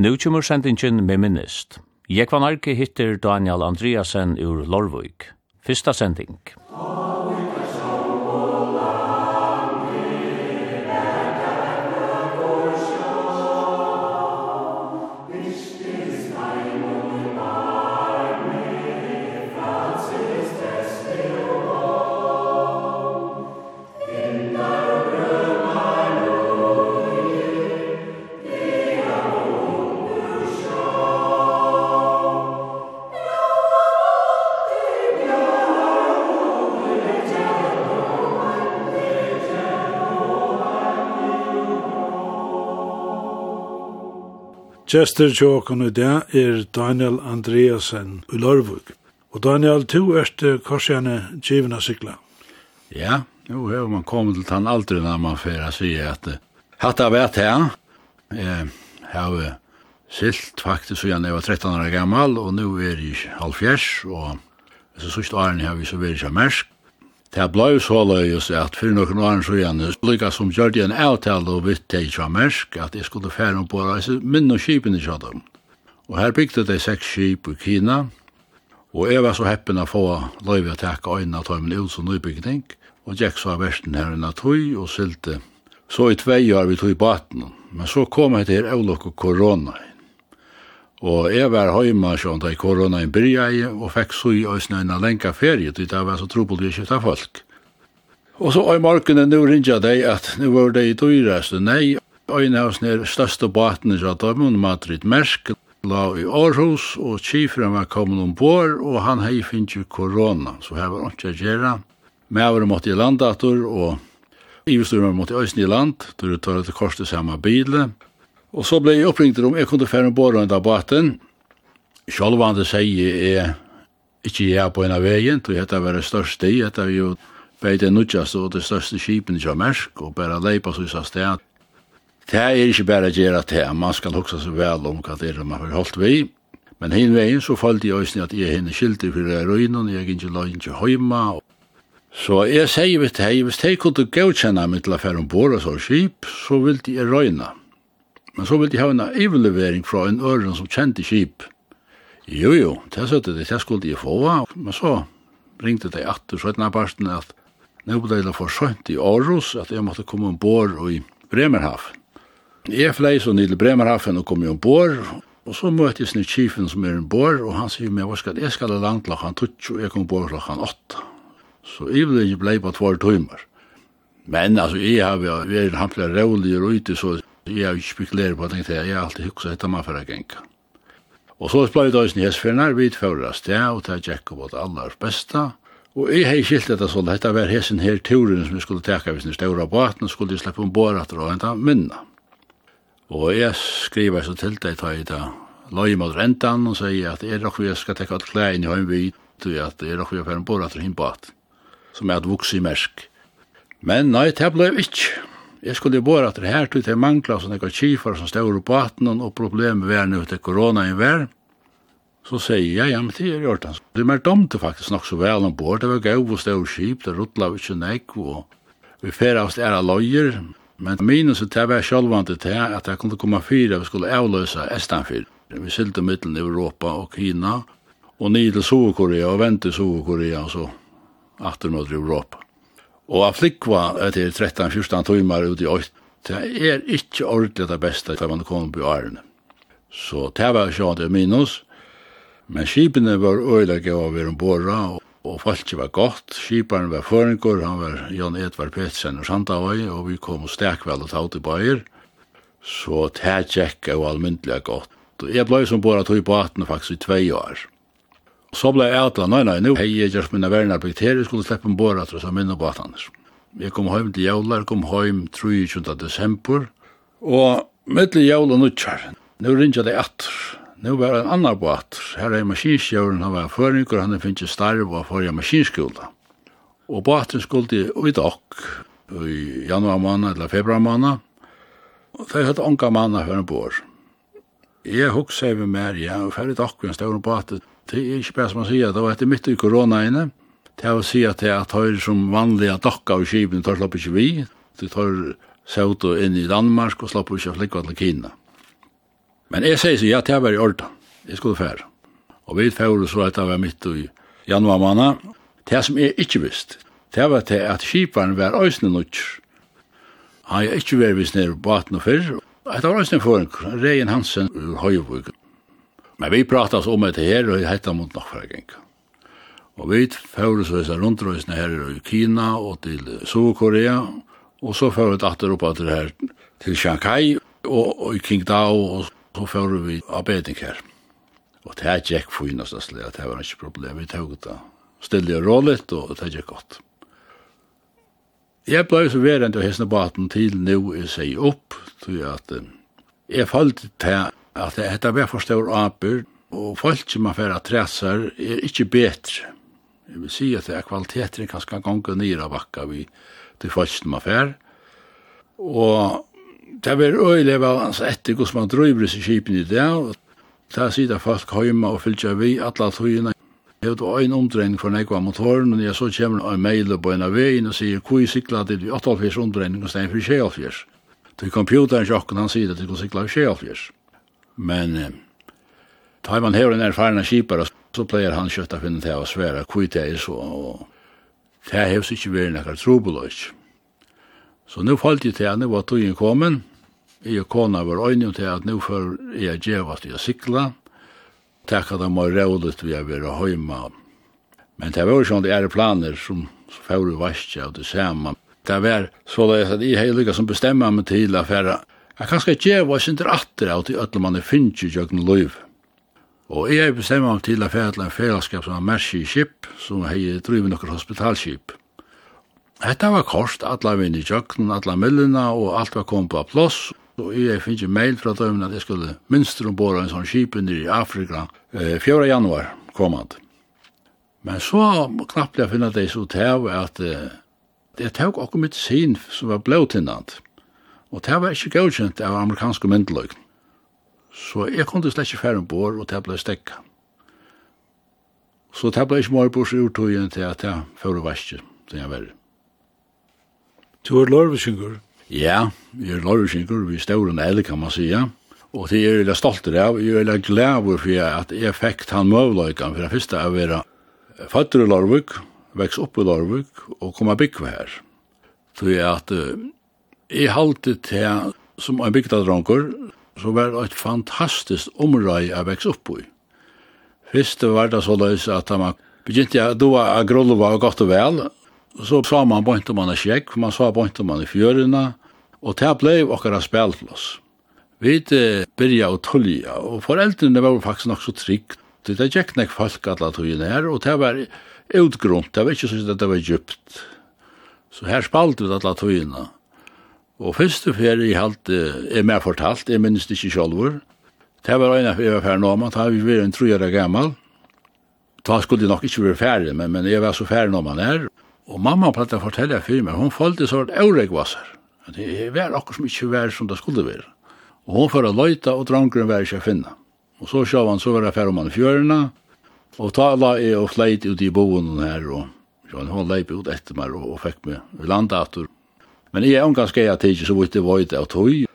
Nu kommer sendingen med minnist. Jekvan Arke hittir Daniel Andreasen ur Lorvøyk. Fyrsta sending. Chester tjåkon i dag er Daniel Andreasen i Lørvuk. Og Daniel, du erst korsjane givna sykla. Ja, jo, hef man kommet til tann aldri når man fyrir sier at hatta vet her, jeg har silt faktisk siden jeg var 13 år gammal, og nu er jeg halvfjers, og så sørst åren har vi så veri kjamersk, Det blei så løyes at fyrir nokon åren så igjen, lykka som gjør det en avtale og vitt det ikke var Mersk, at jeg skulle fære på reise minn og kipen i kjadum. Og her bygde de seks kip i Kina, og jeg var så heppen å få løyve å takke øynene av min ut som nybygning, og jeg så av versen her enn tøy og sylte. Så i tvei år vi tøy baten, men så kom jeg til avlokk og Korona. Og jeg var hjemme sånn da i korona i byrja og fikk så i øsne en lenka ferie, det var så trobult vi skifta folk. Og så i morgenen nå ringja deg at nå var det i dyrast, nei, øyne av sånne største baten i Radamon, Madrid Mersk, la i Aarhus, og kifren var kommet ombord, og han hei finnes jo korona, så her var ikke å gjøre. var måtte i landator, og Ivesturen måtte i Øysen i land, då du tar et korset samme bilen, Og så ble jeg oppringt om jeg kunne fære en båre under baten. Sjølvande sier jeg ikke jeg på en av veien, og dette var det største, dette var jo bare det nødgjeste og det største skipen i mersk, og bare leipa så i sa sted. Det er ikke bare å gjøre det, man skal huske seg vel om hva det er man har holdt vi. Men hin veien så falt jeg også at jeg henne skilte for det røynen, jeg ikke la ikke høyma. Så jeg sier vi til deg, hvis jeg kunne godkjenne meg til å fære en båre så skip, så vil jeg røyne. Men så vil de ha en ivelevering fra en øren som kjente kjip. Jo, jo, det søtte de, det skulle de få, men så ringte de at så etter parten at nå ble det for sønt i Aarhus at jeg måtte komme ombord i Bremerhaven. Jeg flei så nydel Bremerhaven og kom ombord, og så møtte jeg snitt kjifen som er ombord, og han sier meg, hva skal jeg skal langt klokken tutsk, og jeg kom ombord klokken åtta. Så jeg ble ikke blei på tvær timer. Men altså, jeg har vært han flere rålig og ute, så Jeg har ikke spekulerer på det, jeg har alltid hukket etter meg for å genka. Og så ble det også hesfernar, vi tfører det, og det er tjekk på det aller beste. og jeg har skilt dette sånn, dette var hessen her turen som vi skulle teka hvis den ståra båten, og skulle slippe om båret etter å hente minna. Og jeg skriver så til deg, tar jeg da, løy mot rentan, og sier at jeg nok vi skal teka alt klær inn i høymby, til at er råk vi fer ombord etter hinn båten, som er et vuks i mersk. Men nei, det blei ikke. Jeg skulle bare at det her til jeg mangla sånne ekka kifar som stod på atnen, og problemet var nu til korona i vær. Så sier jeg, ja, men det er gjort hans. Det er mer domte faktisk nok så vel om ombord, det var gau og stod kip, det rutla vi ikke nek, og vi fyrir av stæra loyer, men minus det var sjálvande til at det kunne komme fyra, vi skulle avløsa Estanfyr. Vi sylte middelen i Europa og Kina, og nid til Sovkorea, og vente Sovkorea, og så, atter mot Europa. Og a flikva etter 13-14 timer ut i øyt, det er ikkje ordentlig det beste da man kom på årene. Så det var ikke det minus, men skipene var øyelig av å være ombora, og, og var godt. Skiparen var føringur, han var Jan Edvard Petsen og Sandavai, og vi kom og stek vel og taut i bøyer. Så det tjekk er jo almyndelig godt. Jeg blei som bora tog på 18 faktisk i tvei år. Så ble jeg atla, nei, nei, nu hei jeg gjørs minna verna bakterier, skulle slippe en båra, til jeg, minna båtanes. Jeg kom heim til jævlar, kom heim 23. desember, og middel jævla nutjar, nu rinja det atter, nu var en annar båt, her er maskinskjøren, han var føringur, han finnst starv og fyrir maskinskola. Og båten skulle i dokk, i januar måned eller februar måned, og det hadde onka manna hver en bår. Jeg hukk seg med mer, ja, og fyrir dokk, en større båten, det er ikke bare som man sier, det var etter midt i korona inne, det er å si at det er at høyre som vanlige dokka av skipen, tar slapp ikke vi, det tar seg inn i Danmark og slapp ikke flikva til Kina. Men jeg sier så, ja, det var i orda, jeg skulle fære. Og vi fære så at det var midt i januar måned, det som jeg ikke visste, det var til at skiparen var øysene nødt. Han har ikke vært vist nere på 18 og fyrr, Det var også en forenkring, Reien Hansen ur Høyvøk. Men vi pratas om det her, og hetta mot nok fra geng. Og vi fører så disse rundrøysene her i Kina og til Sør-Korea, og så fører vi datter opp etter her til Shanghai og, og i Qingdao, og så fører vi arbeiding her. Og det er gikk for slik, det var ikke problem, vi tog det stille og råligt, og det er ikke godt. Jeg ble så verent og hessne baten til nu jeg sier opp, tror jeg at jeg falt til at dette var for stor aber, og folk som man færa træsar er ikke betre. Jeg vil si at det er kvaliteter kvaliteten kanskje ganger av bakka vi til folk som man færa. Og det er øyelig av altså, etter hvordan man drøyver seg kipen i det, og det sida folk heima og fylgja vi alle tøyina. Jeg har en omdreining for nekva motoren, og jeg så kommer en mail på en av veien og sier hvor jeg sikla til 88 omdreining og stein for 24. Til computeren sjokken han sier at det går sikla for 24. Men eh, tar man her en erfarna kipare, så pleier han kjøtt å finne til å svære kvitt det er så, og det hevs ikke vært nekkar trobeløs. Så nu falt jeg til henne, var togjen kommet, jeg og kona var øyne til at nå før jeg gjevast i å sikla, takk at han var rådet vi har vært høyma. Men det var jo sånn det er planer som fører vaskja og det samme. Det var så det at jeg har lykket som bestemmer meg til å fære Jeg kan skal djeva sinter atter av til alle man er finnes i jøkken løyv. Og jeg er bestemmer meg til å fære til en fællesskap som er mersi i skip, som hei drivet nokkur hospitalskip. Hetta var kost, alla vinn i jøkken, alla millina og alt var kom på plåss, og jeg finnje mail fra døymen at jeg skulle minst ombora en sånn skip i Afrika, 4. januar komand. Men så knappt jeg finner det så tev at det tåg okkur mitt sin som var blåtinnant. Og det var ikke godkjent av amerikanske myndeløg. Så jeg kunne slett ikke færre ombord, og det ble stekka. Så det ble ikke mer bors urtøyen til at jeg fører vaske, det jeg var. Du er lorvesyngur? Ja, jeg er lorvesyngur, vi står en eldre, kan man sige. Og det er jeg stolt av, jeg er veldig glad for at jeg fikk han møvløykan, for det første er å være fatter i Larvik, veks opp i Larvik, og komme byggve her. Så jeg at Jeg halte til, som en bygdadronker, så var det et fantastisk omrøy jeg veks opp i. Først var det så løs at man begynte jeg, da var grolva og godt og vel, så sa man bort om man er kjekk, man sa bort om man er fjørina, og det ble okkara spelplass. Vi byrja og tullja, og foreldrene var faktisk nok så tryggt. Det gikk nek folk alla togene her, og det var utgrunt, det var ikke sånn at det var djupt. Så her spalte vi alla togene. Og første ferie jeg halte, er mer fortalt, jeg minnes ikke sjølver. Det var en av jeg var ferdig nå, man tar vi var en trojere gammel. Da skulle jeg nok ikke være ferdig, men, men jeg var så ferdig når man er. Og mamma pratet å fortelle for meg, hun følte så at Eurek var sær. Det var akkurat som ikke var som det skulle være. Og hun får løyta, og drangeren var ikke å finne. Og så sjå han, så var det ferdig om han fjørene, og ta la jeg og fleit ut i boen her, og han, hun leip ut etter meg, og, og fikk meg landet Men jeg er ganske jeg tidsi så vidt det var av tog.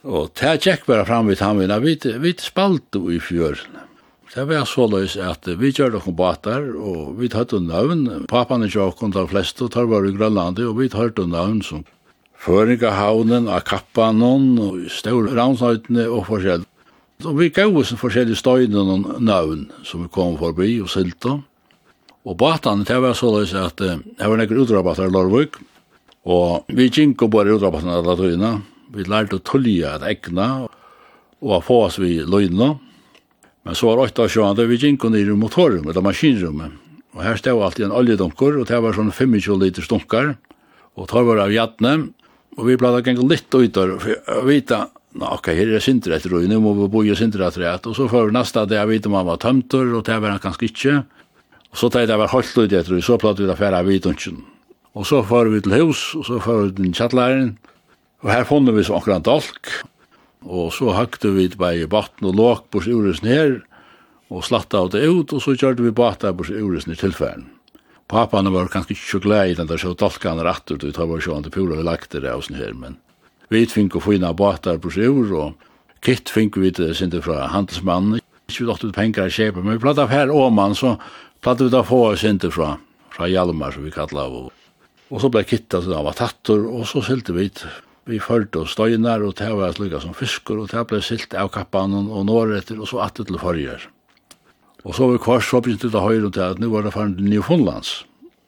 Og det tjekk bare fram vid hamina, vi, vi spalt i fjøren. Det var så løs at vi gjør noen bater, og vi tatt noen navn. Papan er tjokken de fleste, tar bare i Grønlandet, og vi tatt noen navn som Føringahavnen, Akappanon, og Stauransnøytene og forskjell. Og vi gav oss forskjellige støyne og navn som vi kom forbi og silta. Og batene, det var så løs at det var nekker utrabater i Lorvøk, Og vi gikk bare ut av passen alle. Vi lærte å tullje et egna og få oss vi løgnene. Men så var åtta da vi gikk ned i motorrum, eller maskinrummet. Og her stod alltid en oljedunker, og det var sånn 25 liter stunkar. Og tar var av jatne, og vi blei da gikk litt ut der, for å vite, nå, ok, her er sindre etter og nå må vi bo i sindrett røy. Og så vi neste det, jeg vet om han var tømter, og det var han kanskje ikke. Og så tar jeg det var holdt ut etter, og så platt vi da færre av vidunnsjen. Og så får vi til hus, og så får vi til kjattlæren. Og her funnet vi så akkurat dolk. Og så høgte vi bare batten og låk på uresen her, og slatta av det ut, og så kjørte vi bata på uresen i tilfæren. Papane var kanskje ikke så glad i den der så dolkan rattur, vi tar bare sjåan til pura vi lagt det av sånn her, men vi fink og fina bata på ur, og kitt fink vi det sinde fra handelsmannen, ikke vi dotter penger kjepa, men vi platt av her åman, så platt vi da få sinde fra, fra Hjalmar, som vi kallar av, Og så ble så til var tattor, og så sylte vi Vi følte oss støyner, og det var slik som fisker, og det ble silt av kappan og nåretter, og så atter til forrige. Og så var kvars, så begynte det høyre til at nu var det farin til Newfoundlands.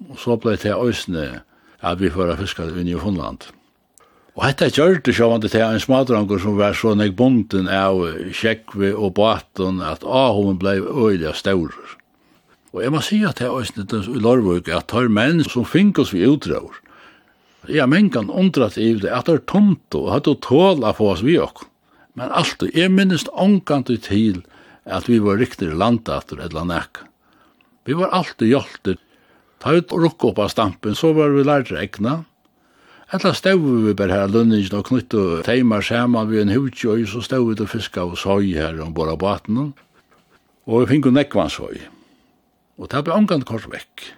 Og så ble det øsne at vi får fiska i Newfoundland. Og hetta gjør det sjåvande til en smadranger som var så nek bonden av kjekve og baten at ahoven blei øyelig stor. Og jeg må si at jeg er i Lorvøk at det er menn som finnes vi utdrager. Jeg mengan undrat i det at det er tomt og at det tål å få oss vi ok. Men alt, jeg minnes ångkant til at vi var riktig landater eller nek. Vi var alltid hjolter. Ta ut og rukk opp av stampen, så var vi lært regna. Etla stod vi bare her lønningen og knytt og teimar saman vi en hudkjøy, så stod vi til fiska og søy her om båra baten. Og vi fikk jo nekvansøy. Og det ble omgående kort vekk.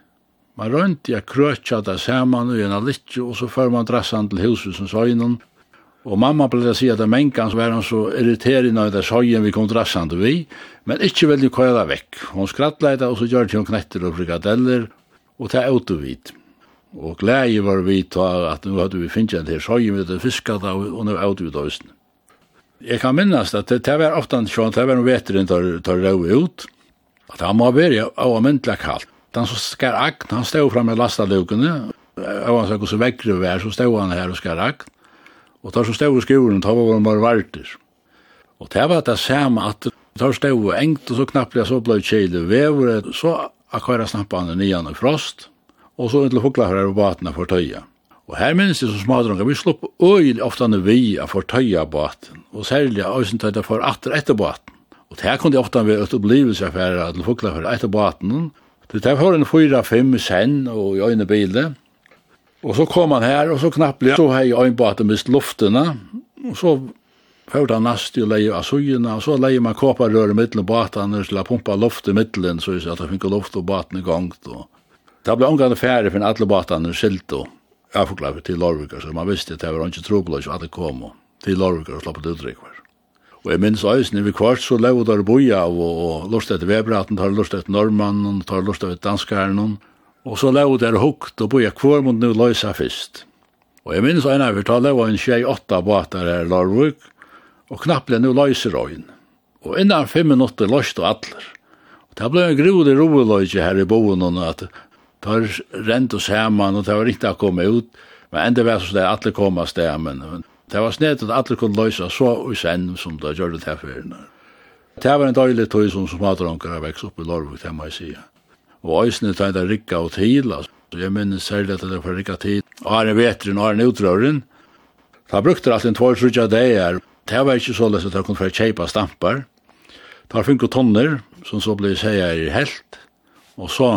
Man rønte jeg krøtja det saman og en alitje, og så fyrir man dressan til husvusens øynene. Og mamma ble det si at det mengan var han så irriterende av det søyen vi kom dressan til vi, men ikkje veldig køyla vekk. Hun skrattleid og så gjør det hun knetter og frikadeller, og det er autovid. Og glede var vi til at nu hadde vi finnet en til søyen vi hadde fiskat av, og nu er autovid av Jeg kan minnast at det, det var ofte en sjån, det var en veterin tar, tar rau ut, At han må være av myndelig kaldt. Den som skar agn, han stod fram med lastalukene, og han sa hvordan vekkere vi er, så stod han her og skar agn. Og der som stod i skolen, da var han bare varter. Og det var det samme at der stod engt, og så knappelig så ble kjele vever, så akkara han nian og frost, og så inntil fukla her og batene for tøya. Og her minnes det som smadrunga, vi slopp øyelig ofta vi av for tøya baten, og særlig av øysen tøyta for atter etter baten. Og det her kunne ofta være et opplevelse for til fukla for etter baten. Det der var en fyra, fem sen og i øyne bile. Og så kom han her, og så knapplig, så hei øyne baten mist luftene, og så Hørte han nast og leie av sugene, og så leie man kåparrør i middelen baten, og så la pumpa luft i middelen, så at han fikk luft og baten i gang. Det ble omgående færre for alle baten skilt og avforklare til Lorvika, så man visste at det var ikke trobeløs at det kom til Lorvika og slapp ut utrykker. Og jeg minns eisen, vi kvart så lever der boja av, og, og lort etter vebraten, tar lort etter norrmannen, tar lort etter danskaren, og så lau der hukt, og boja kvar mot nu løysa fyrst. Og jeg minns eisen, vi tar lau en tjei åtta båtar her i Larvik, og knapple nu løysa røyn. Og innan fem minutter løyst og atler. Og det ble en grud i roeløysa her i boen, og at tar rent oss hemman, og det var riktig å komme ut, men enda var så det atler kom av stemmen. Det var snedt at alle kunne løse så i senn som det gjør det her ferien. Det var en døylig tøy som smadronker har vekst opp i Lorvik, det må jeg si. Og øysene tøy det rikka og til, altså. Jeg minnes særlig at det var rikka tid. Og her er vetren, og her er utrøren. Da brukte det alltid en tvær trutja dager. Det var ikke så løs at det kunne få kjeipa stampar. Da fikk tonner, som så ble seier i helt. Og så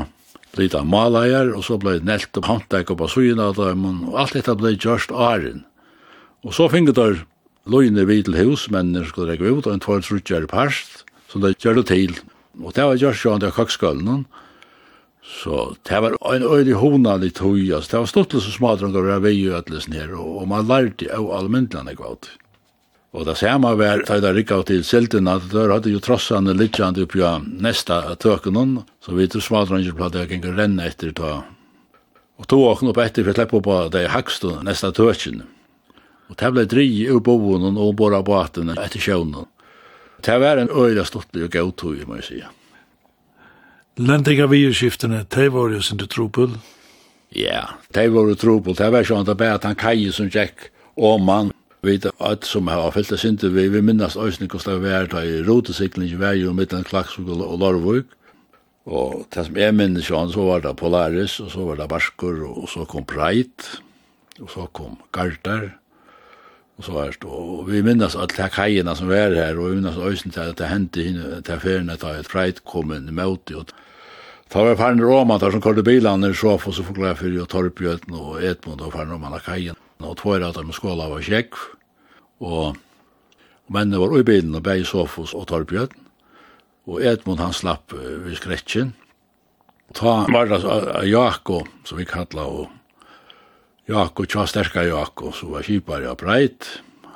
ble det maleier, og så ble det nelt og håndtek opp av suyna av dem, og alt dette ble gjørst åren. Og så finner der løgne vi til hus, men når skulle rekke ut, og en tvær trutjer i parst, som det gjør det til. Og det var gjørs jo an det kakskøllen, så det var en øylig hona litt høy, altså det var stått litt så smadrungar var vei og ætles nere, og man lærte av allmyndlande kvart. Og det samme var, da jeg rikket til Seltina, der hadde jo trossene littjande oppi av nesta tøkenen, så vi til smadrungar platt jeg gikk renne etter ta. Og tog åkne opp etter for jeg slepp på av det jeg hakst nesta tøkene. Og det ble dri i boen og båra båten etter sjøvnen. Det var en øyla stortlig og gav tog, må jeg si. Lending av videoskiftene, det var jo sin trupel. Ja, det var jo trupel. Det var sånn at det bare at han kaje som tjekk og mann. Vi vet at som har fyllt det sinte, vi, vi minnes øyne hvordan det var da i rotesikling i vei og midten Klaksvog og Larvøk. Og det som jeg minnes sånn, så var det Polaris, og så var det Barskur, og så kom Breit, og så kom Gardar, og så här det, og vi minns att er kajene som var här och minnes ösen till att det hendte in till affären att ett freight kom i møte, och Ta var fan Roma där som körde bilarna så och så förklara för ju Torpjöten och Edmund och fan Roma kajen och två att de skåla var check och mennene var i bilen och bäj sofos och Torpjöten och Edmund han slapp vid skräcken ta var det Jakob som vi kallar och Jakko tja sterska Jakko, så var kipar ja breit.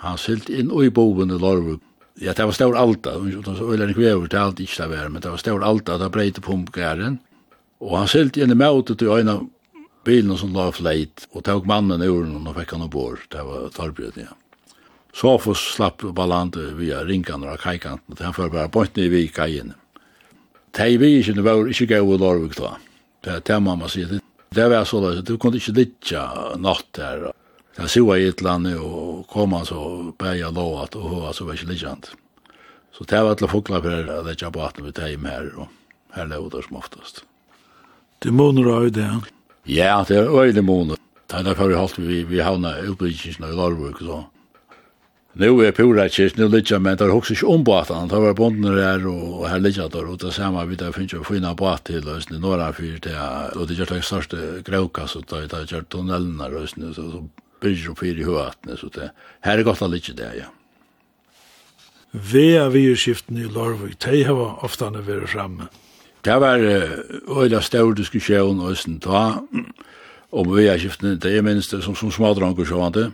Han silt inn i boven i Lorvuk. Ja, det var stor alta, så øyla nek vever til alt ikke det var, men det var stor alta, det breite pumpgæren. Og han silt inn i mautet til øyna bilen som la fleit, og tåg mannen i uren og fikk han ombord, det var Torbjørn, ja. Sofus slapp ballandet via ringarna av kajkanten, han fyrir bara bort ned i kajen. Tei vi det var ikke gau i Lorvik da. Det er det mamma sier, Det var så løs, du kunne ikke litja natt her. Jeg sua i et land og kom han så lov lovat og hova så var ikke litjant. Så det var til fokla for å litja på at vi teim her og her lov der som oftast. Det måneder av det, ja? Ja, det er øyne måneder. Det er derfor vi halte vi, vi havna utbyggingsna i Larvik så. Nu är pura kyrk, nu ligger men det där också inte om båten. Det var bonden där och här ligger där och det samma vi där finns ju fina båt till och några fyr till och det gör det största gråka så där det gör tunneln där och så så bygger upp i höatne så det her er godt att ligga där ja. Vea vi i Larvik, de har ofta vært framme. Det var øyla stor diskusjon og ta om vea skiftene, det er minst som, som smadranker så vant det.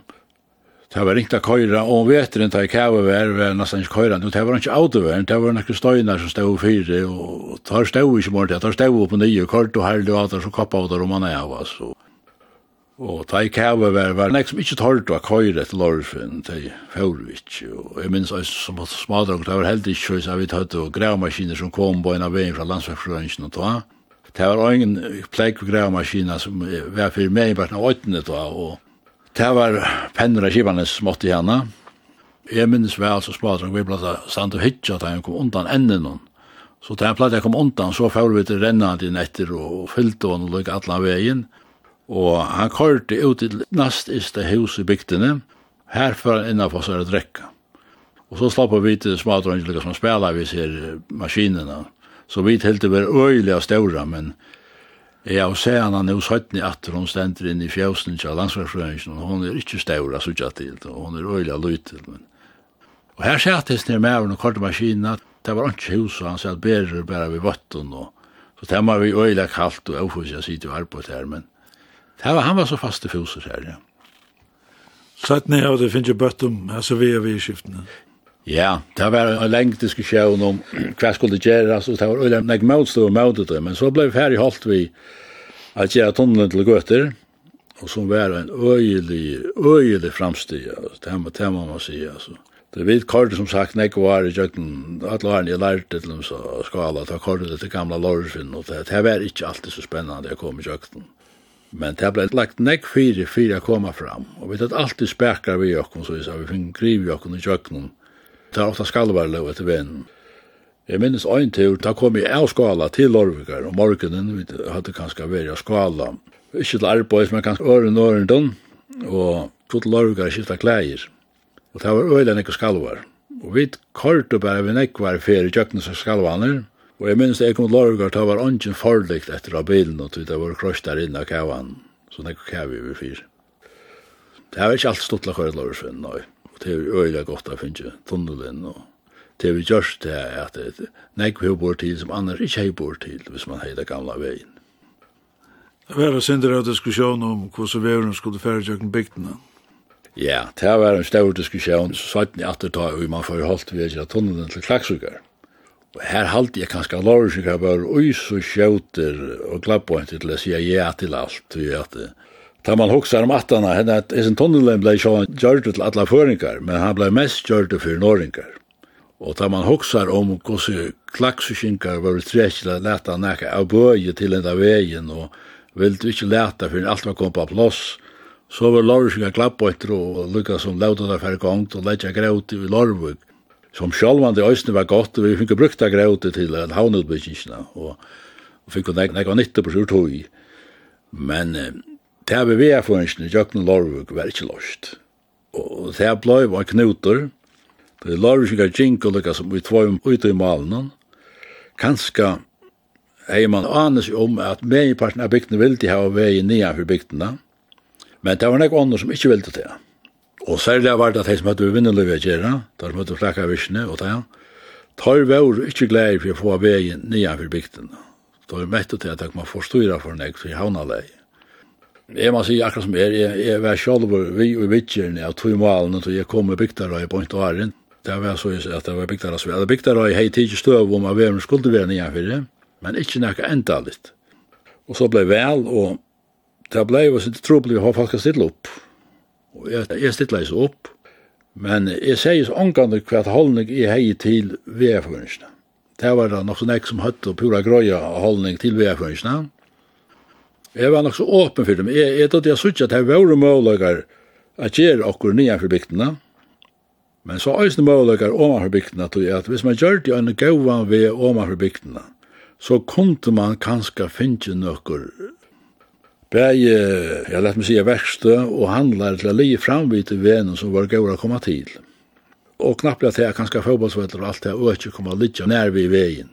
Det var ringt av køyra, og om veteren da i kjøver vær, var nesten ikke køyra, Det var ikke autoværen, det var nekker støyner som stod fire, og tar stod ikke mer til, tar stod opp på nye, kort og herlig og alt, så kappa av det om han er av, oss, Og Og ta i kjøver var, var nek som ikke tålte å køyre til Lorfinn, ta i Fjordvik, og jeg minns også som at smadrag, det var heldig ikke, så vi tatt og grævmaskiner som kom på en av veien fra landsverksfrøringen og ta. Det var ingen pleik og grævmaskiner som var fyrir meg i bare åttende da, og Det var penner av kibane som måtte henne. Jeg minnes vel så spadrang, vi ble sant og hytja da han kom undan enden noen. Så da jeg pleide jeg kom undan, så får vi til rennand inn etter og fyllte hon og lukk atlan veien. Og han kørte ut til nast iste hus i bygdene, herfra innanfor seg å drekka. Og så slapp vi til smadrangelika som spelar vi ser maskinerna. Så vi helt det var øyelig og større, men Ja, og se han han er hos høytni atter, hun stender inn i fjøsene til landsverksfrøyngsen, og hun er ikke støvra ikke til, og hun er øyla løyt til. Men... Og her sættes ned med henne og korte maskinen, det var ikke hus, og han sier at bedre bare ved vatten, og så det var vi øyelig kaldt, og jeg får ikke si til arbeid her, men det var, han var så fast i fjoser her, ja. Sættene av det finnes jo bøtt om, altså vi er vi i skiftene. Ja, det var en lenge diskusjon om hva skulle det gjøre, og det var øyne nek motstå og motstå det, men så ble vi ferdig holdt vi at gjøre tunnelen til Gøter, og som var en øyelig, øyelig framstid, altså, det må, det må man si, altså. Det vet kort som sagt, nek var i jøkken, alle årene jeg lærte til dem så skala, ta kortet til gamla lorfinn, og det, det var ikke alltid så spennende jeg kom i jøkken. Men det ble lagt nekk fire, fire å komme fram. Og vi tatt alltid spekar vi jokken, så vi sa, vi finner griv jokken i jøkkenen, Det er ofta skalvarløv etter vennen. Jeg minnes ein tur, da kom jeg av skala til Lorvikar, og morgenen, vi hadde kanskje vært av skala. Ikke til arbeid, men kanskje øren og øren dønn, og tog til Lorvikar skifta klæger. Og det var øyla nekka skalvar. Og vi kort og bare vi nekkvar fer i kjøkkenes som skalvaner, og jeg minnes jeg kom til Lorvikar, da var ungen forlikt etter av bilen, og det var krosj der inne av kavan, så nekka kavi vi fyr. Det var ikke alt stått stuttla kvar i Lorvikar, nei og det er øyla godt å finne tunnelen, og det vi gjørst det er at nek vi bor til som annars ikke hei bor til, hvis man hei det gamla veien. Det var en av diskusjon om hvordan veveren skulle færre tjøkken bygdene. Ja, det var en stor diskusjon, så satt ni at det tar, og man får holdt ved seg tunnelen til klaksukker. Og her halte jeg kanskje alvorlig, så jeg bare ui så skjøter og glabber til å si ja til alt, til at det Da man hoksar om attana, henne at Esen Tunnelen blei sjåan gjørte til alla føringar, men han blei mest gjørte fyrir norringar. Og da man hoksar om gossi klaksusinkar var trekla leta nekka av bøye til enda vegin, og vildu ikkje leta fyrir alt var kom på plåss, så var lorvusingar klappa etter og lukka som lauta der fyrir gongt og leitja grauti i lorvug, som sjálvandi òsne var gott, og vi fikk brukta grauti til havnutbyggingsina, og fikk nekka nytta på surtoi. Men Det har vi er for i Jøkken Lorvuk var ikke lost. Og det har blei var knuter. Det er Lorvuk er jinko lukka som vi tvoi ut i malen. Kanska hei man anes om at meiparten av bygdene vildi hava vei nian for bygdene. Men det var nek ånder som ikke vildi det. Og særlig var det at de som hadde vi vinnerløyve gjerra, der som hadde flakka visjene og det Tar var ikke glad for å få veien nye for bygdene. Tar mett til at jeg må forstyrra for nek for havnalei. Jeg må si akkurat som er, jeg, jeg var selv vi og vittjerne av tog malen, og jeg kom med bygtarøy på en åren. Det var så at det var bygtarøy svært. Bygtarøy hei tidsi støv om at vi skulle være nye fyrir, men ikke nekka enda litt. Og så blei vel, og det blei jo sitt trobelig å ha folk å stille opp. Og jeg, jeg stille seg opp, men jeg sier så omgående hva holdning jeg hei til veveren. Det var da nok sånn ek som høtt og pura grøya holdning til veveren Jeg var nok så åpen for dem. Jeg, jeg trodde jeg sykje at det var måløkker at gjøre okkur nye for bygdene. Men så er øyne måløkker om for bygdene, tror at hvis man gjør det en gøyva ved om for bygdene, så kunne man kanskje finne nokkur Bæje, jeg lett meg sige verkstø, og handlar til å li framvite venen som var gøyre å komme til. Og knapplega at jeg kanskje fotballsvetter og alt det, og ikke komme litt nær vi i veien.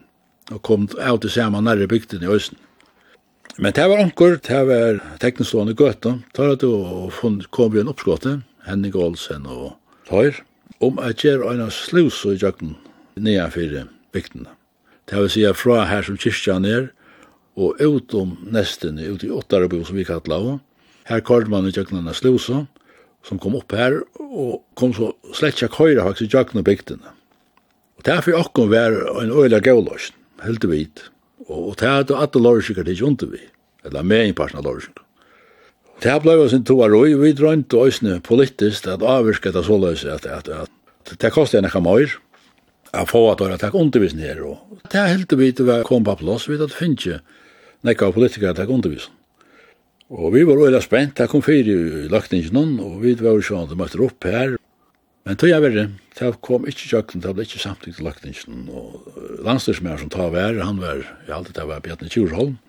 Og kom av til samme nærre bygden i Østen. Men det var onkur, det var teknistående gøtta, tar at du kom vi en oppskåte, Henning Olsen og Tøyr, om at gjør en slus og jøkken nye fire bygdene. Det vil si fra her som kyrkjan er, og ut om nesten, ut i Åttarebo som vi kallar av, her kallar man i jøkken en slus, som kom opp her, og kom så slett ikke køyre faktisk i jøkken og bygdene. Og derfor okkom vær en øyla gavlåsen, heldig vidt. Og det er at alle lorskikker det ikke under vi, eller med en parten av lorskikker. Det har blei sin toa roi, vi drønt og òsne politisk at avvirka det såleis at, at, at det kostar enn ekka møyr, at få at høyra takk undervisen her og det er helt vidt å kom på plass, vi at finnje nekka politikar takk undervisen og vi var veldig spent, det kom fyrir i løkningen og vi var jo sånn at det møtte opp her Men tog jeg verre, det kom ikke tjøkken, det ble ikke samtidig til lagtingen, og landstyrsmær som tar vær, han var, jeg alltid det var Bjarne Tjurholm,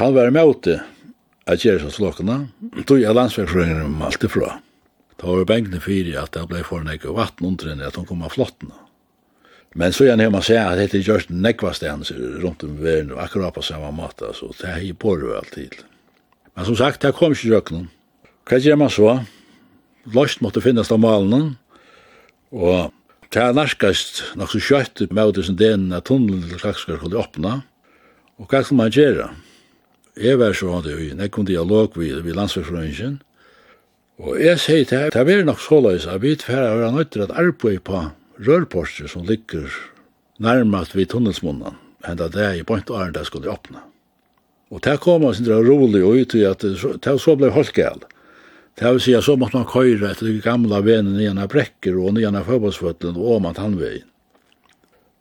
han var med ute at gjøre seg slåkene, tog jeg landsverksrøyene med alt ifra. Da var bengene fire at det ble for nekk vatten under henne, at hun kom av flottene. Men så gjerne man sier at dette gjørs nekvast hans rundt om verden, og akkurat på samme måte, så det er på det alltid. Men som sagt, det kom ikke kjøkken. Hva gjør man så? Løst måtte finnes av malen, Og det er narkast nok så kjøtt med det som den at tunnelen til Klaksgård skulle åpne. Og hva skal man gjøre? Jeg var så vant i, jeg kom dialog vid, vid landsverksrøyngen. Og jeg sier til her, det er nok så såleis at vi tverre har nødt til at arbeid på rørporster som ligger nærmast vid tunnelsmunnen, henda det er i point og æren det skulle åpne. Og det kom oss ikke rolig ut i at det så ble holdt galt. Det vil si at så måtte man køyre etter de gamle venen nyan av brekker og nyan av fotbollsføtlen og om at han vei.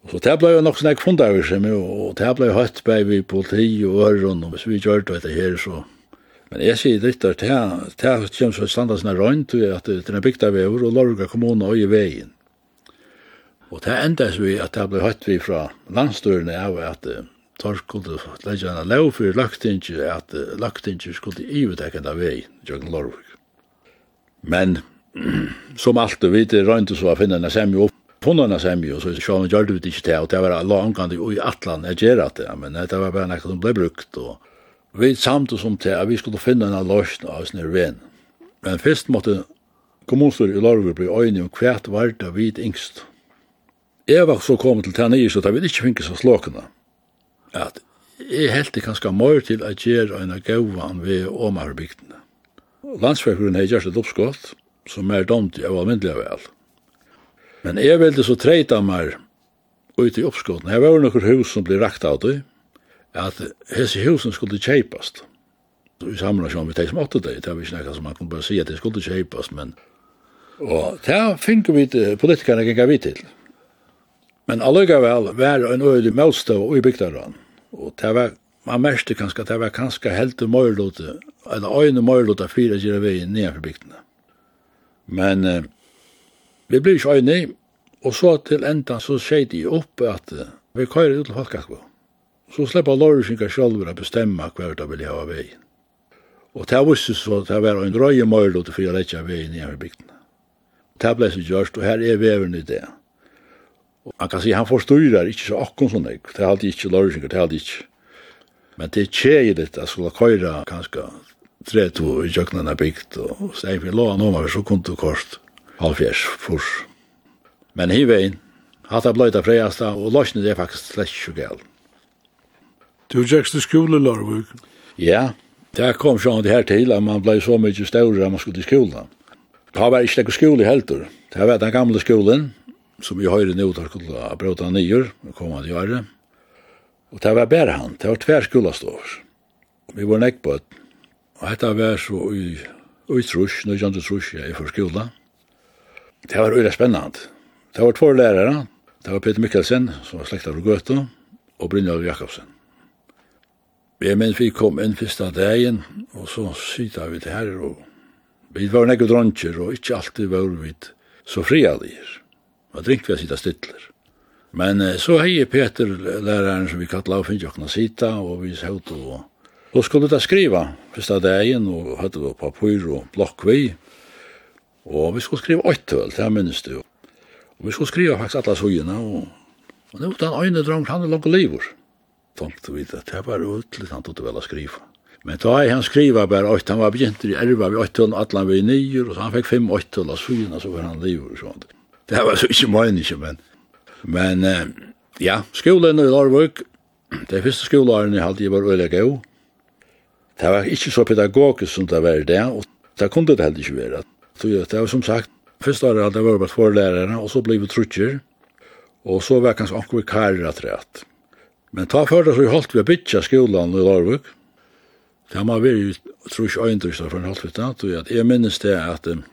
Så det ble jo nok snakk funda over seg med, og det ble jo høyt bei vi politi og øren, og hvis vi gjør det etter her, så... Men jeg sier litt der, det her kommer så standa sånn røynt, at det er bygd av vever, og Lorga kommune og i veien. Og det endes vi at det ble høyt vi fra landstørene av at tar skulle legge en lov for løgtinget, at løgtinget skulle ivetekke av vei, Jørgen Lorvik. Men som alt du vet, røynte så å finne en semjo opp, funnet en semjo, og så sjå han gjør det ikke til, og det var langkant i atlan, jeg gjør at det, men det var bare nekket som ble brukt, og vi samt oss om til at vi skulle finne en løsning av sin ren. Men først måtte kommunstyr i Larvur bli øyne om hvert var det vid yngst. Jeg var så kommet til Tannis, så da vi ikke finnes av slåkene, at jeg helt det kanskje mer til at gjøre en gaua ved omarbygdene. Landsfækveren hei gjørst et oppskott, som er domt av almindelig vel. Men jeg ville så treita meg ut i oppskotten. Her var noen hus som ble rakt av det, at hese husen skulle kjeipast. I samrasjon vi teg som åtte det, det var ikke nekka som man kunne bare si at det skulle kjeipast, men Og det finner vi politikerne gikk vi til. Men allugavel var en øyelig møtstå i bygdaran. Og det var man märkte kanskje att det var kanskje helt møylote, eller øyne møylote fire fyra gira vägen ner för bygden. Men eh, vi blir ikke øyne, og så til enda så skjer de opp at eh, vi kör ut til Holkaskvå. Så slipper Lorsinka själva å bestemme hva det vil ha vei. Og det visste så at det var en röje møylote for å lette vei ner for bygden. Det ble så gjørst, og her er veveren i det. Og man kan si, han forstyrrer ikke så akkurat sånn, det er alltid ikke lørsinger, det er alltid ikke Men det er kjedeligt at skulle køyra kanskje tre to i kjøkkenene bygd, og steg for lån over, så kunne du kort halvfjers furs. Men hivein, hatt av bløyta freiasta, og løsne det er faktisk slett ikke gæl. Du gikk til skole, Larvik? Ja, det kom sånn det her til, at man blei så mykje større at man skulle til skolen. Det var ikke noen skole heldur. Det var den gamle skolen, som vi høyre nå, der skulle bråta nyer, og kom til å gjøre Og det var bare han, det var tver skolastover. Vi var nekk på et, og dette var så i, i trus, nøyjande trus, jeg er for skola. Det var øyla spennende. Det var två lærere, det var Peter Mikkelsen, som var slekta fra Gøte, og Brynjav Jakobsen. Vi minns vi kom inn første dagen, og så syta vi til her, og vi var nekk og og ikke alltid var vi så fria der. Og drinkt vi å sitta stidler. Men så hei Peter, læreren som vi kallar av Finnjokna Sita, og vi satt og Så skulle da skriva första dagen og och vi papur og blokk vi, og vi skulle skriva åttøl, det er minnes du. Og vi skulle skriva faktisk alla sugina, og, og det var den øyne dröm han er langt livur. Tänkte vi att det var ordentligt han tog vel att skriva. Men då är han skriva bara att han var begynt i erva vi ett öl alla vid nio och så han fick fem ett öl av sojorna så var han livor och sånt. Det var så inte meningen men Men eh, ja, skolen i Larvik det første skolan jeg hadde, jeg var øyelig god. Det var ikke så pedagogisk som det var det, og det kunne det heller ikke være. Så det var som sagt, første året hadde jeg vært for lærere, og så ble vi trutcher, og så var kanskje akkurat karer at Men ta før det så holdt vi å bytja skolen i Larvøk. Det har man vært, tror ikke øyndrykst for en holdt vi det, at jeg minnes det at um,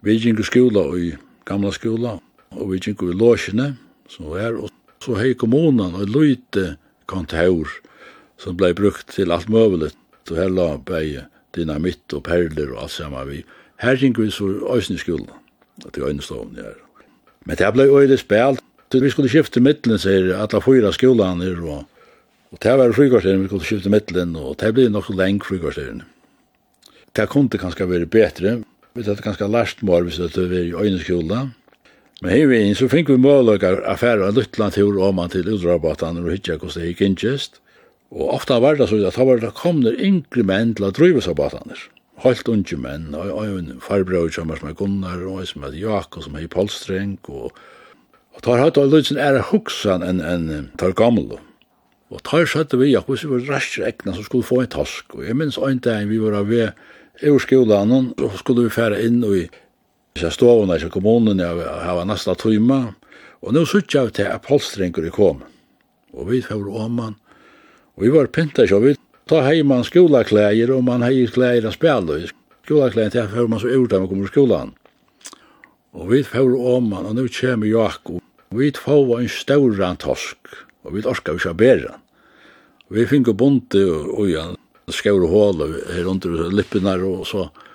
vi gikk skola i gamla skola, og vi gikk i låsjene, som var, og så hei kommunen og løyte kontor som blei brukt til alt møvelet, så her la beie dynamitt og perler og alt sammen vi. Her gikk vi så øyne i skolen, at vi øyne stovn her. Men det blei øyne spelt, så vi skulle skifte middelen, sier alle fyra skolene her, og, og det var frikvarteren vi skulle skifte middelen, og det blei nok så lenge frikvarteren. Det kunne kanskje være bedre, vi hadde kanskje lært mer hvis det var i øyne skolen, Men her vi inn, så fikk vi møløkker affærer en lytland tur om man til udrabattene og hittja hvordan det gikk innkjøst. Og ofta var det så at da var det komne yngre menn til å drive seg battene. Helt unge menn, og en farbrøy som er Gunnar, og en som er Jakob, som er i Polstreng, og, og tar hatt og lutsen er huksan enn en, tar gammel. Og tar satt vi, Jakob, hvis vi var raskt ekna, så skulle få en task. Og jeg minns ein dag vi var ved i skolan, så skulle vi færa inn og i Så stovene i kommunen hava nesten tøyma, og nå suttet jeg til at i kom. Og vi fyrir åman, og vi var pintet, og vi ta heimann skolaklæger, og man hei klæger a spjall, og skolaklæger til fyrir man så urta man kommer i skolan. Og vi fyrir åman, og nå kjem Jakob, og vi får en stauran tosk, og vi orskar vi bæra. Vi finner bonte og, og, og, og, hål, her under og, og, så, og,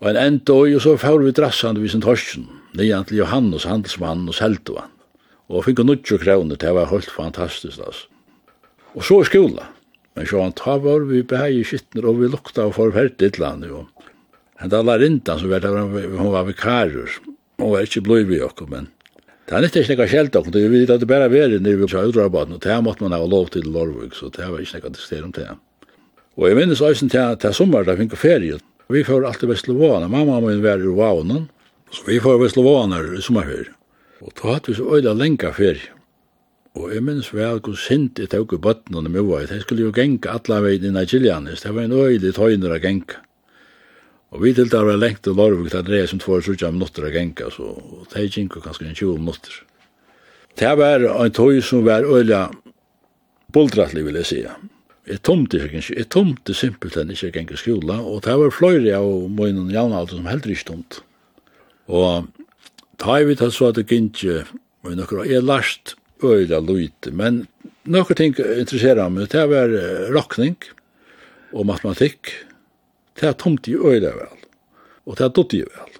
Og en enda og så får vi drassande vid sin torsen, nian til Johannes, handelsmann og seldovan. Og fikk nutjo kroner, det var helt fantastisk, altså. Og så i skola. Men så han tar var vi behag i skittner, og vi lukta og forferdt et land, jo. Henda larindan som var, hun var vikarur, hun var ikke blod vi okkur, men det er ikke nekka kjeld okkur, vi vet at det bare veri nere vi var utrabaten, og det er måtte man ha lov til Lorvig, så det var ikke nekka til stedum det. Og jeg minnes eisen til at det sommer, da finko ferie, Vi får alltid Vestlovåna. Mamma og min var i Rovånen. Så vi får Vestlovåna i sommerferie. Og da hadde vi så øyla lenga ferie. Og jeg minns vel hvor sint jeg tok i bøtten og mye. Jeg skulle jo genka alla veien inn i Kilianis. Det var en øylig tøyner å genka. Og vi til der var lengt til Lorvik, det er som tvær sutja minutter å genka, så det er ikke kanskje en 20 minutter. Det var en tøy som var øyla boldratlig, vil jeg sige. Jeg tomte ikke, jeg tomte simpelthen ikke gikk i skola, og det var fløyre av møynen jævnalder som heller ikke tomt. Og ta i vidt så at det gikk og nokre er last øyla lute, men nokre ting interesserer meg, det var rakning og matematikk, det tomt i øyla vel, og det dott i vel.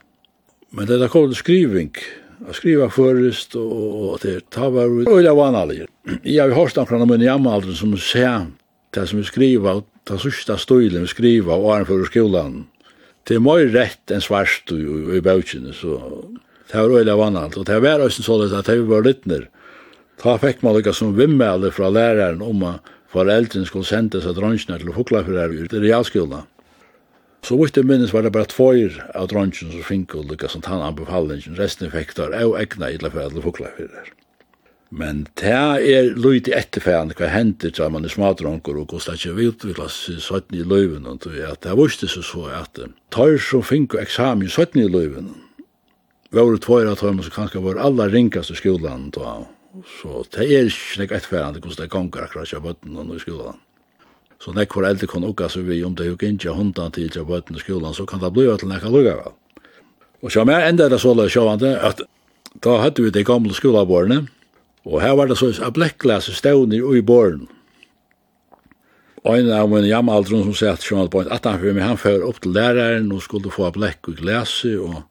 Men det er kall skriving, Jeg skriva først, og, og det tar var øyla vanlige. Jeg har hørt omkring om en jammaldren som ser det som vi skriver, det sørste støylen vi skriver og er for skolen, det er mye rett enn svarst i, i bøkene, så det var veldig vannalt, og det var også sånn at det var lyttner. Da fikk man lykka som vimmelde fra læreren om at foreldrene skulle sende seg drønsjene til Fuglafjører i realskolen. Så vitt jeg minnes var det bare tvoir av drønsjene som fikk lykka som tann anbefalingen, resten fikk der og egna i til Fuglafjører. Men det er lyd i etterfæren hva hender til man er smadronker og hvordan det ikke utvikla seg søtten i løyven og at det viste seg så at tar som fink eksamen i søtten i løyven var det tvøyre at som kanskje var aller ringast i skolan da så det er ikke nek etterfæren hvordan det gonger akkurat ikke bøtten i skolan så nek for eldre kan ukka seg vi om det jo ikke hundan til ikke bøtten i skolan så kan det bli at nek lukka vel og så mer enda det så løy sjåvande at da hadde vi de gamle skolabårene Og her var det så at blekkglas stevner i borgen. Og en av min jammaldron som sier sett som på at han fyrir meg, han fyrir opp til læreren og skulle få blekk og glaset, og,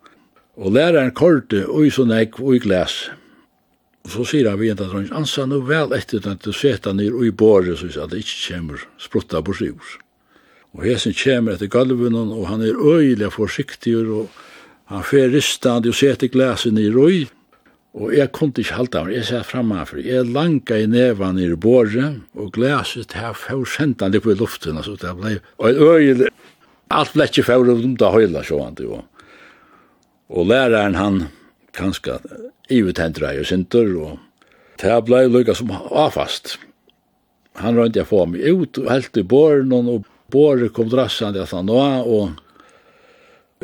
og læreren korte ui så nek ui glas. Og så sier han vi enda drøyns, han sa nu vel etter at du seta nir ui borgen, så sier at det ikke kommer sprutta på sjur. Og hesen kommer etter galven, og han er øyelig forsiktig, og han fyrir ristand og seta glaset nir ui. Og jeg kunne ikke halte av, jeg sier for Jeg langa i nevan i båret, og glaset her for sendan litt på luften, altså det ble, og jeg øyde, alt ble ikke for om det høyla så han det jo. Og læreren han, kanskje, ivetendra i sinter, og det ble lukka som avfast. Han rønte jeg få meg ut, og helt i båren, og båret kom drassande at han og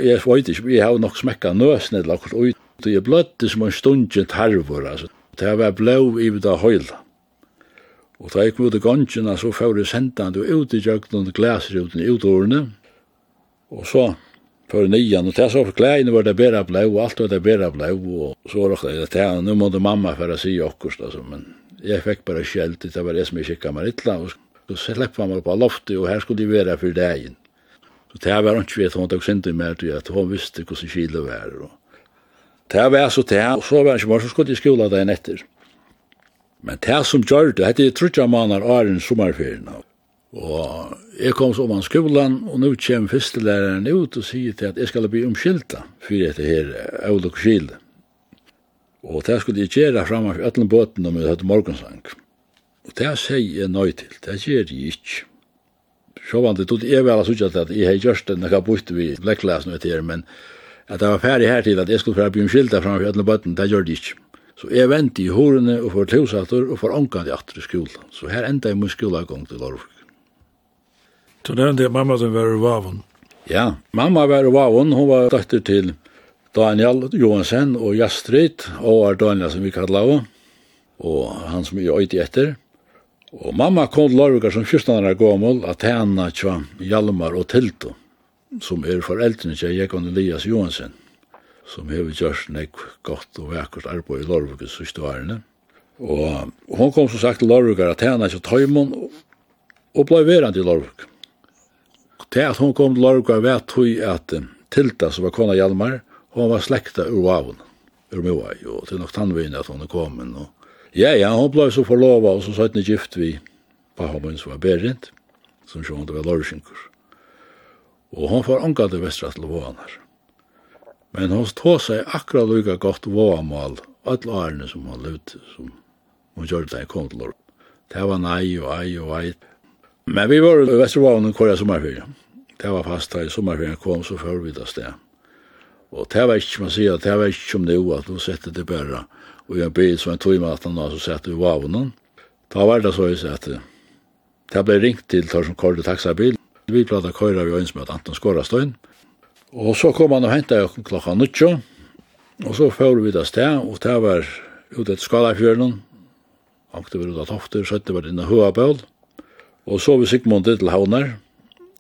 jeg vet ikke, jeg har nok smekka nøsnedla akkurat ut, Det er bløtte som en stundje tarvor, altså. Det var blå i det høyla. Og da jeg kom ut i gongina, så fyrir sendan du ut i jøgnen og glæser ut i utårene. Og så fyrir nian, og det så for klæene var det bæra blå, og alt var det bæra blå, og så var det det her, nu måtte mamma fyrir si okkurst, altså, men jeg fikk bare skjelt, det var det som jeg kikka meg littla, og så sleppa meg på loftet, og her skulle jeg være fyrir dagen. Så det var ikke vet, hun tok sindi mer til at hun visste hvordan kilo var, og Det var så det, og så var det ikke bare så skulle jeg skola dagen etter. Men det som gjør det, det er trutja manar åren sommerferien. Og jeg kom så om han skolan, og nå kommer fyrstelæreren ut og sier til at jeg skal bli omskylda for dette her Aule og Kjilde. Og det skulle jeg gjøre fremme for øtlen båten om jeg hørte morgensang. Og det sier jeg nøy til, det gjør jeg ikke. Så var det, jeg var altså ikke at jeg har gjort det, når jeg har bort vi ved blekklæsen, men at det var ferdig her til at jeg skulle fra byen skilta framfor ødne bøtten, det gjør det ikke. Så jeg vente i horene og får tilsatter og får ångkant i atter i skolen. Så her enda jeg min skolegång til Lorvik. Du nevnte at mamma som var i Vavon. Ja, mamma var i Vavon. Hun var døtter til Daniel Johansen og Jastrid, og er Daniel som vi kallar av, og han som er øyde etter. Og mamma kom til Lorvik som 14 år gammel at henne tja Hjalmar og Tilton som er foreldrene til Jekon Elias Johansen, som har gjort nek godt og vekkert arbeid i Lorvik i siste årene. Og hun kom som sagt til Lorvik at henne ikke tøymon og ble verand i Lorvuk. Til at hun kom til Lorvik og vet hun at Tilda som var kona Hjalmar, hun var slekta ur Vavun, ur Moai, og til nok tannvinn at hun er kommet. Og Ja, ja, hon ble så forlova, og så satt ni gift vi på min som var berint, som sjående var lorsinkur og hon får ongat i vestra til våanar. Men hon tog seg akkurat lukka godt våamal all årene som hon lut, som hon gjør det i kondlor. Det var nei og ei og ei. Men vi var i vestra våanen kvar sommarfyrja. Det var fast da i sommarfyrja kom så før vi det sted. Og det var ikke, man sier, det var ikke som det nu, at nå sette det bare, og jeg bygde som en tog med at han så sette vi våanen. Da var det så jeg sette, det ble ringt til tar som kordet taxabil, Vi ble da køyra vi øyne med Anton Skårastøyn. Og så kom han og hentet oss klokka nuttjo. Og så fører vi det sted, og det var ute etter skalafjørnen. Ankte vi ut av tofter, søtte var inne høabøl. Og så vi Sigmund til havner.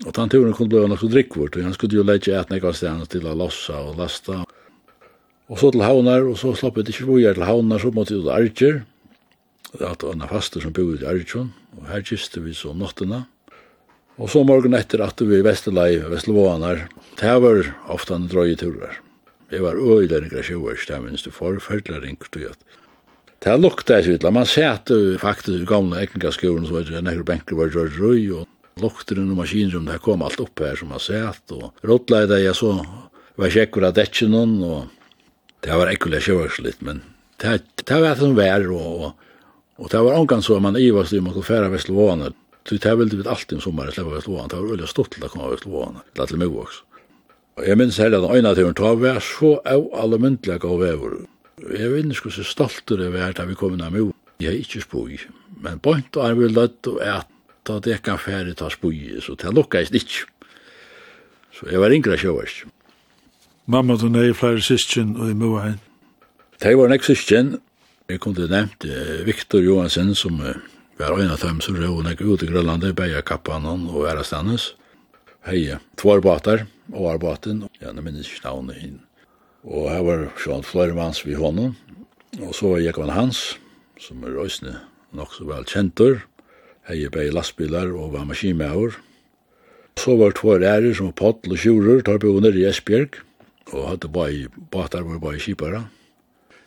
Og den turen kunne bli så drikkvort, og han skulle jo leggja et nekka stedet til å lossa og lasta. Og så til havner, og så slapp vi ikke vojer til havner, så måtte vi ut av Arger. Det var en faster som bor i Arger, og her kiste vi så nottena. Og så morgen etter at vi i Vesterlei, Vestlevåanar, det var ofte en drøye turer. Jeg var øyler en grasjøver, det minst du forferdelig ringt og gjøtt. Det lukta et vitla. Man ser at faktisk i gamle ekningaskolen, så var det nekker benker var røy røy, og lukteren og maskinrum, det kom alt opp her som man ser at, og rådleida jeg så var sjekker av detjenon, og det var ekkulig sjøvarslitt, men det var det som vær, og, og, og det var omgang så man ivast i man skulle færa Vestlevåanar. Så det ville vi alltid om sommaren släppa vi slåan. Det var väldigt stort till att komma vi slåan. Det var till mig också. Og jeg minns heller den øyne turen hun, vi var så av alle myndelig gav vever. Jeg vet ikke så stolt det var da vi kom inn av mor. Jeg er ikke spøy, men point og er vi lødt og at da det kan færre ta spøy, så det lukka jeg ikke. Så jeg var yngre sjøvers. Mamma du nei flere syskjen og i mor hei. Det var nek syskjen. Jeg kunne til nevnt Viktor Johansen som var en av dem som råd nek ut i Grønlandet, beia kappan og æra stannes. Hei, två båtar, og arbeiten, ja, jeg minnes ikke navnet inn. Og her var sånn flere manns vi hånden, og så var Jekvann Hans, som er røysne nok så vel kjentur, hei bei lastbilar og var maskinmauer. Så var två ærer som Pottel og Tjurer, tar på under i Esbjerg, og hadde bare båtar var bare kipare.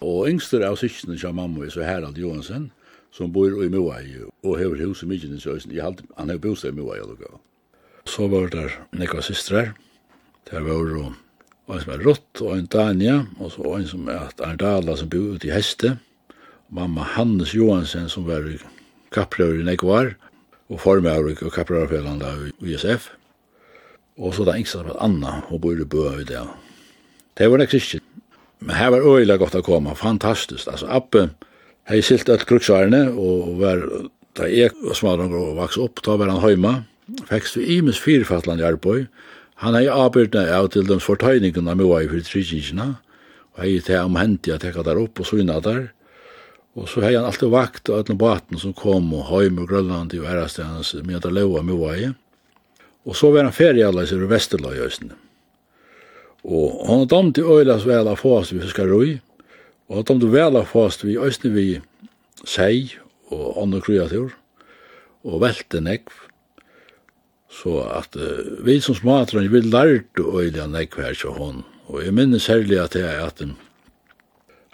Og yngster av syskene som mamma, så Harald Johansen, som bor i Moai og hever hus i Mykines i Øysen. Han hever bostad i Moai og lukka. Så var der nekva systrar. Der var jo en som er Rott og en Dania, og så en som er Arndala som bor ute i Heste. Mamma Hannes Johansen som var kapprøver i nekvar, og formøver og kapprøverfellan der i USF. Og så da yngsta var Anna, og bor i Bø i det. Det var nek sikkert. Men her var øyla godt å komme, fantastisk. Altså, Appen, hei silt alt kruksvarene, og var, da jeg var smadronger og vaks opp, da var han høyma, fekst vi imens firefattland i Arboi, han hei avbyrdene av til dems fortøyningene av moa i fyrir og hei til om hendi at hekka der opp og suna der, og så hei han alltid vakt av den baten som kom og høym og grønland i verastegans, med at det leva moa i, og så var han ferie alla i Vesterløy i Østene. Og han domte øyla vel av få vi skal roi, Og at om du vel har fast vi østene vi sei og andre kreatur og velte nekv, så at uh, vi som smatran vi lærte øyla nekv her til hon. Og jeg minnes særlig at jeg at um,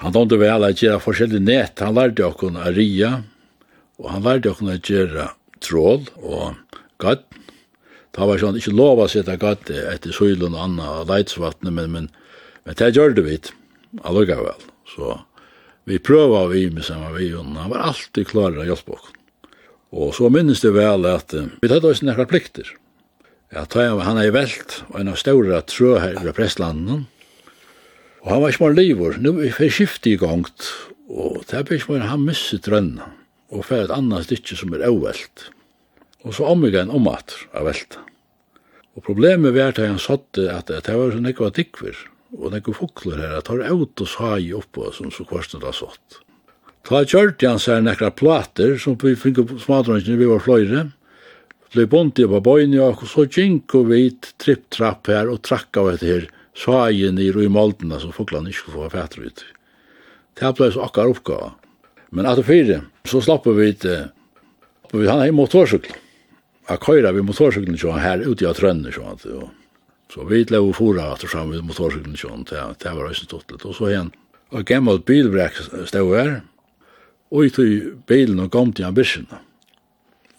han tomte vel at gjøre forskjellige nett, han lærte okkon a ria, og han lærte okkon a gjøre trål og gatt, Da var sånn, ikke lov å sette gatt etter søylen og annet og leitsvattnet, men, men, men det gjør det vidt, allukka vel. Så vi prøva vi med samme vi, og han var alltid klar å hjelpe oss. Og så minnes det vel at vi tatt oss nekra plikter. Ja, han er velt, og en av større trø her i prestlanden. Og han var ikke bare livor, nu er vi skiftet i gongt, og det er ikke bare han misset drønna, og for et annet stykke som er avvelt. Og så omgå en omater av velta. Og problemet var at han satt at det var så nekva dikver, og nekku fukler her, at har ut og sa i oppå som så kvarstna da sått. Ta kjørte han seg nekra plater som vi fink smadransene vi var fløyre, ble bonti på bøyne, og så gink og vit tripp-trapp her og trakk av etter sajen i roi moldena som fuklene ikke skulle få fætter ut. Det ble så akkar oppgave. Men at fire, så slapp vi til, vi han er i motorsykkel. a køyra vi motorsyklen her ute i trønne, sånn at, og Så vi lå og fora at fram med motorcyklen sjón, det, det var også stått Og så igjen, og gammel bilbrek stod her, og i tog bilen og kom til ambisjonen.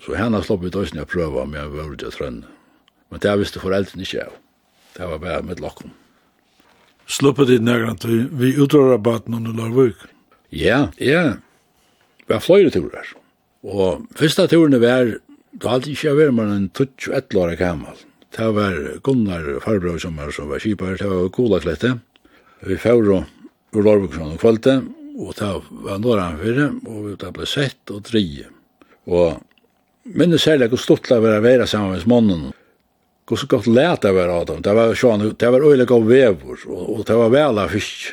Så henne slopp vi døysen jeg prøve om jeg var til trønne. Men det visste foreldrene ikke av. Det var bare med lokken. Sluppet ditt nærmere til vi utrører baten under Larvøk? Ja, ja. Vi var flere turer. Og første turene var, det hadde ikke vært med en 21 år gammel. Mm Det var Gunnar Farbrøy som var, som var kipar, det var Kola Klette. Vi fjør og Lorvuksson og Kvalte, og det var Norran Fyre, og det ble sett og drie. Og minnes særlig hvor stort det var å være sammen med mannen. Hvor så godt lät det var av dem. Det var, sånn, det var øyelig av vevor, og, og det var vel av fisk.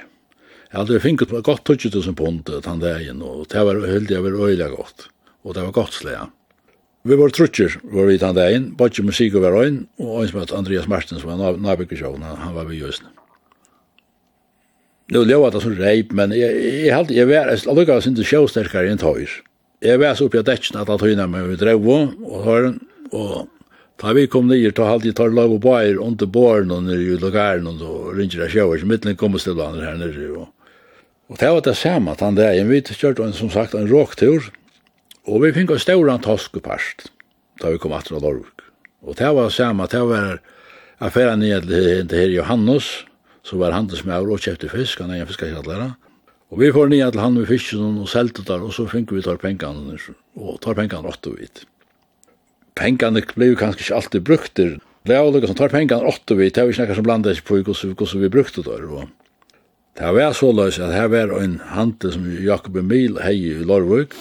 Jeg hadde finket godt 20 000 pund den dagen, og det var heldig, av var øyelig godt. Og det var godt slag. Vi var trutcher, var vi tann dagen, Bodje Musiko var øyn, og øyn som Andreas Martin, som var nabyggesjån, han var vi just. Nu leva det som reip, men jeg, jeg, jeg, jeg var allukka til sjåsterkare enn tøys. Jeg var så oppi av detsjen at han tøyna meg vi drev og høren, og da vi kom nir, ta halvt i tar lov og bæir under båren og nere i lukaren og ringer av sjåver, så mittlen kom og stilla her nere. Og, og det var det samme at han der, jeg vet, kjørt som sagt en råktur, Og vi fikk en stauran toskepast, da vi kom atter av Norvik. Og det var samme, det var affæra ned til her Johannes, som var handelsmæver og kjøpte fisk, han er en fiskakjallere. Og vi får ned til han med fisken og selte der, og så fikk vi tar pengene, og tar pengene åtte vidt. Pengene ble jo kanskje ikke alltid brukt der. Det er jo som tar pengene åtte vidt, det er jo ikke noe som blandet ikke på hvordan vi brukte der. Og Det var så løs at her var en handel som Jakob Emil hei i Lorvøk,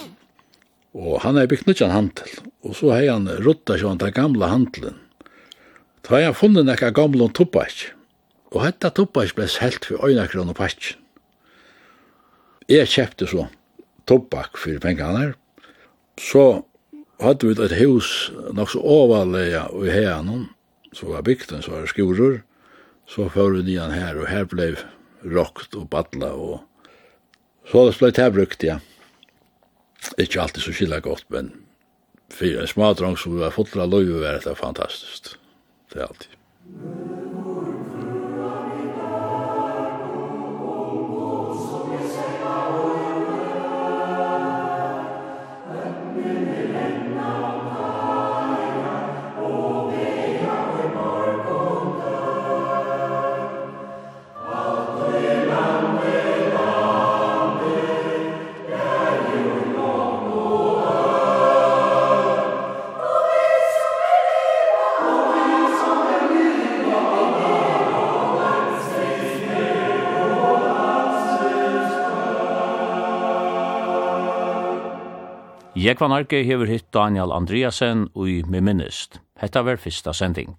Og han er byggt nødjan handel, og så har han rutta sjåan den gamla handelen. Da har han funnet nekka gamla tobak, og hetta tobak ble selt for øyne kron og patjen. Jeg kjøpte så tobak for pengene, så hadde vi et hus nok så overleia i heianon, så var bygden, så var skurur, så fyrir vi nian her, og her ble rokt og badla, og så det det brukt, ja. Ikke alltid så skilja godt, men for en smadrang som var fotla løy, var det fantastiskt. Det er alltid. Jekvan Arke hever hitt Daniel Andreasen og i Miminist. Hetta var fyrsta sending.